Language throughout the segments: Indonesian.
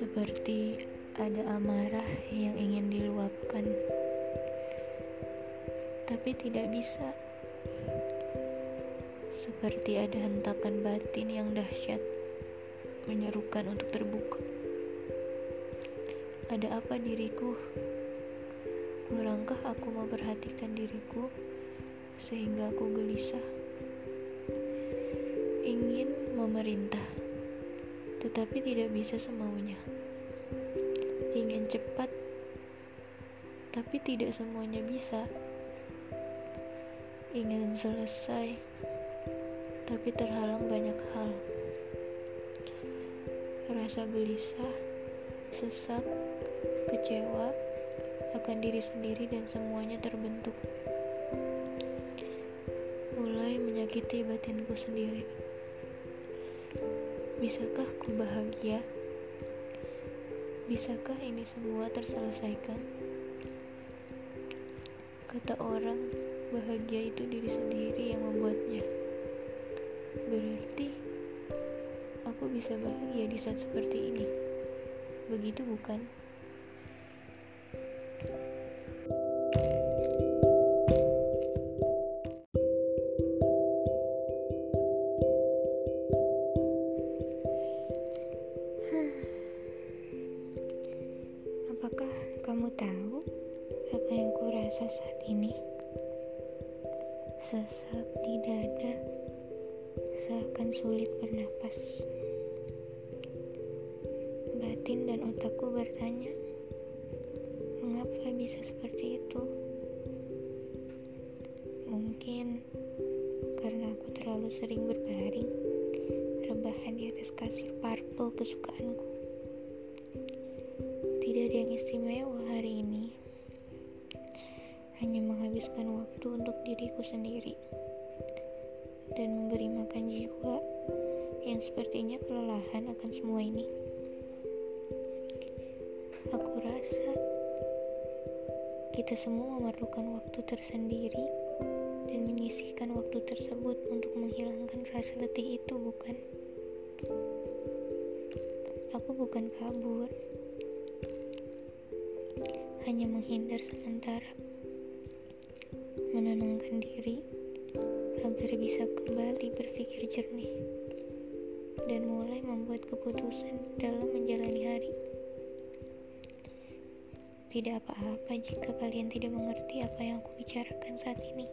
Seperti ada amarah yang ingin diluapkan, tapi tidak bisa. Seperti ada hentakan batin yang dahsyat, menyerukan untuk terbuka. Ada apa diriku? Kurangkah aku memperhatikan diriku sehingga aku gelisah? Ingin memerintah, tetapi tidak bisa semaunya. Ingin cepat, tapi tidak semuanya bisa. Ingin selesai, tapi terhalang banyak hal. Rasa gelisah, sesak, kecewa akan diri sendiri dan semuanya terbentuk. Mulai menyakiti batinku sendiri. Bisakah ku bahagia? Bisakah ini semua terselesaikan? Kata orang, bahagia itu diri sendiri yang membuatnya. Berarti aku bisa bahagia di saat seperti ini. Begitu bukan? Tahu apa yang kurasa saat ini? Sesak di dada, seakan sulit bernafas. Batin dan otakku bertanya, mengapa bisa seperti itu? Mungkin karena aku terlalu sering berbaring, rebahan di atas kasur purple kesukaanku. Tidak ada yang istimewa hari ini. Hanya menghabiskan waktu untuk diriku sendiri dan memberi makan jiwa yang sepertinya kelelahan akan semua ini. Aku rasa kita semua memerlukan waktu tersendiri dan menyisihkan waktu tersebut untuk menghilangkan rasa letih itu, bukan? Aku bukan kabur, hanya menghindar sementara, menenangkan diri agar bisa kembali berpikir jernih dan mulai membuat keputusan dalam menjalani hari. Tidak apa-apa jika kalian tidak mengerti apa yang aku bicarakan saat ini.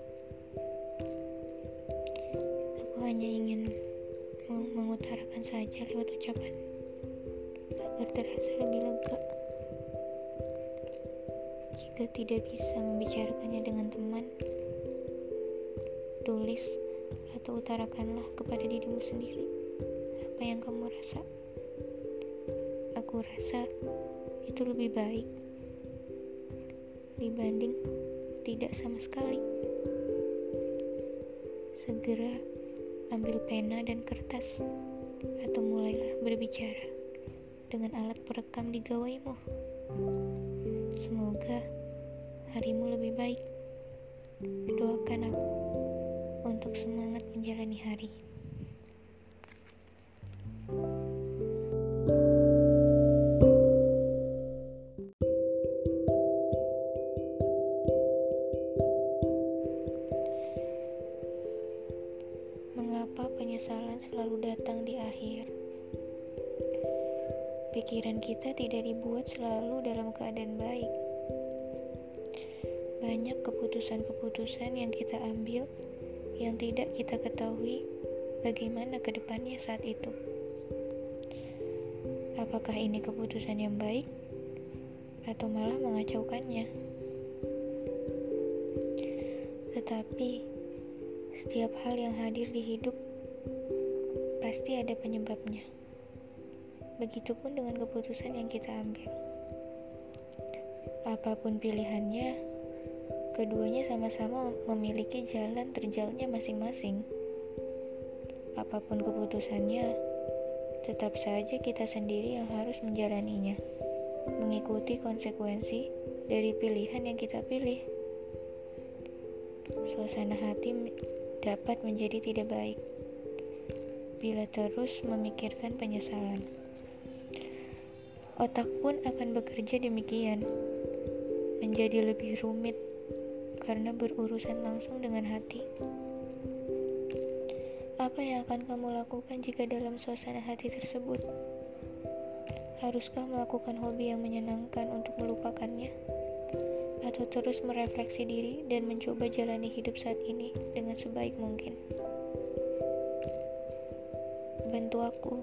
Aku hanya ingin mengutarakan saja lewat ucapan agar terasa lebih lega. Jika tidak bisa membicarakannya dengan teman, tulis atau utarakanlah kepada dirimu sendiri apa yang kamu rasa. Aku rasa itu lebih baik dibanding tidak sama sekali. Segera ambil pena dan kertas atau mulailah berbicara dengan alat perekam di gawaimu. Semoga harimu lebih baik. Doakan aku untuk semangat menjalani hari. Pikiran kita tidak dibuat selalu dalam keadaan baik. Banyak keputusan-keputusan yang kita ambil yang tidak kita ketahui bagaimana ke depannya saat itu. Apakah ini keputusan yang baik atau malah mengacaukannya? Tetapi setiap hal yang hadir di hidup pasti ada penyebabnya. Begitupun dengan keputusan yang kita ambil. Apa pun pilihannya, keduanya sama-sama memiliki jalan terjalnya masing-masing. Apa pun keputusannya, tetap saja kita sendiri yang harus menjalaninya, mengikuti konsekuensi dari pilihan yang kita pilih. Suasana hati dapat menjadi tidak baik bila terus memikirkan penyesalan. Otak pun akan bekerja demikian, menjadi lebih rumit karena berurusan langsung dengan hati. Apa yang akan kamu lakukan jika dalam suasana hati tersebut? Haruskah melakukan hobi yang menyenangkan untuk melupakannya? Atau terus merefleksi diri dan mencoba jalani hidup saat ini dengan sebaik mungkin? Bantu aku